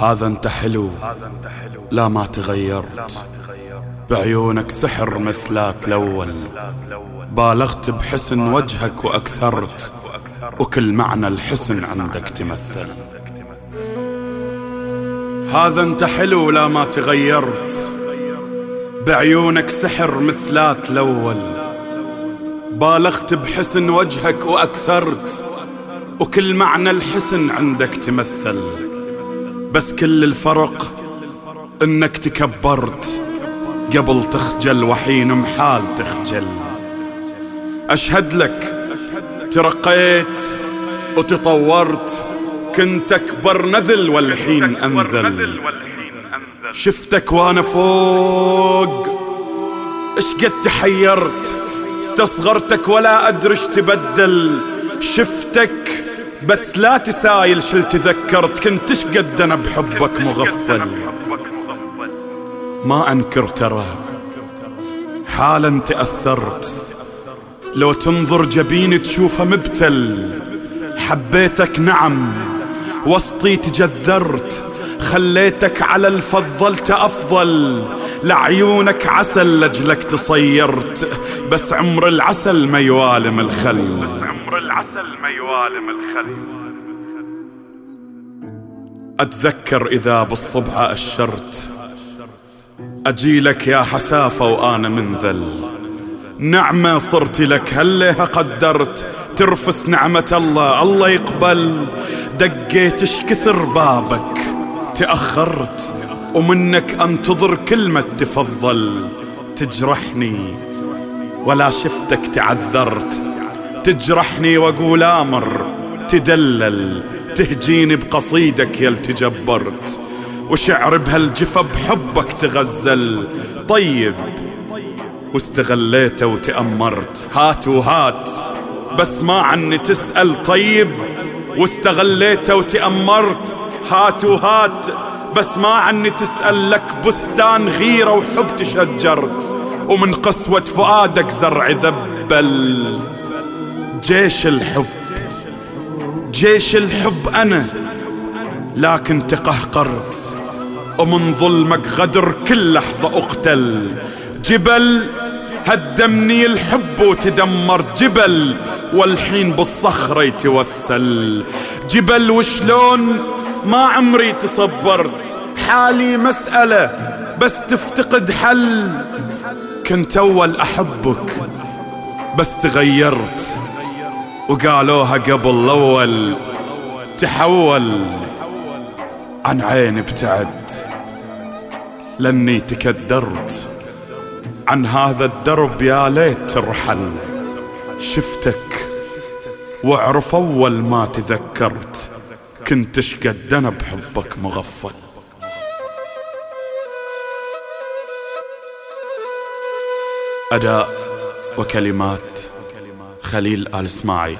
هذا انت حلو. لا ما تغيرت. بعيونك سحر مثلات الأول. بالغت بحسن وجهك وأكثرت. وكل معنى الحسن عندك تمثل. هذا انت حلو لا ما تغيرت. بعيونك سحر مثلات الأول. بالغت بحسن وجهك وأكثرت. وكل معنى الحسن عندك تمثل. بس كل الفرق إنك تكبرت قبل تخجل وحين محال تخجل. أشهد لك ترقيت وتطورت كنت أكبر نذل والحين أنذل. شفتك وأنا فوق اش قد تحيرت؟ استصغرتك ولا أدري تبدل. شفتك بس لا تسايل شل تذكرت كنتش قد أنا بحبك مغفل؟ ما أنكر ترى حالا تأثرت. لو تنظر جبيني تشوفه مبتل. حبيتك نعم وسطي تجذرت. خليتك على الفضلت أفضل. لعيونك عسل لجلك تصيرت. بس عمر العسل ما يوالم الخل. عمر العسل ما يوالم الخل أتذكر إذا بالصبح أشرت. أجيلك يا حسافة وأنا منذل. نعمة صرت لك هلها قدرت؟ ترفس نعمة الله الله يقبل. دقيت كثر بابك؟ تأخرت. ومنك انتظر كلمة تفضل. تجرحني ولا شفتك تعذرت. تجرحني وأقول آمر تدلل تهجيني بقصيدك يا تجبرت وشعر بهالجفا بحبك تغزل. طيب واستغليته وتأمرت. هات وهات بس ما عني تسأل طيب. واستغليته وتأمرت. هات وهات بس ما عني تسأل لك بستان غيرة وحب تشجرت. ومن قسوة فؤادك زرع ذبل. جيش الحب. جيش الحب أنا لكن تقهقرت ومن ظلمك غدر كل لحظة أقتل. جبل هدمني الحب وتدمر جبل والحين بالصخرة يتوسل. جبل وشلون؟ ما عمري تصبرت. حالي مسألة بس تفتقد حل. كنت أول أحبك بس تغيرت. وقالوها قبل الأول تحول عن عيني ابتعد. لأني تكدرت عن هذا الدرب يا ليت ترحل. شفتك واعرف أول ما تذكرت. كنت قد أنا بحبك مغفل. أداء وكلمات خليل آل إسماعيل.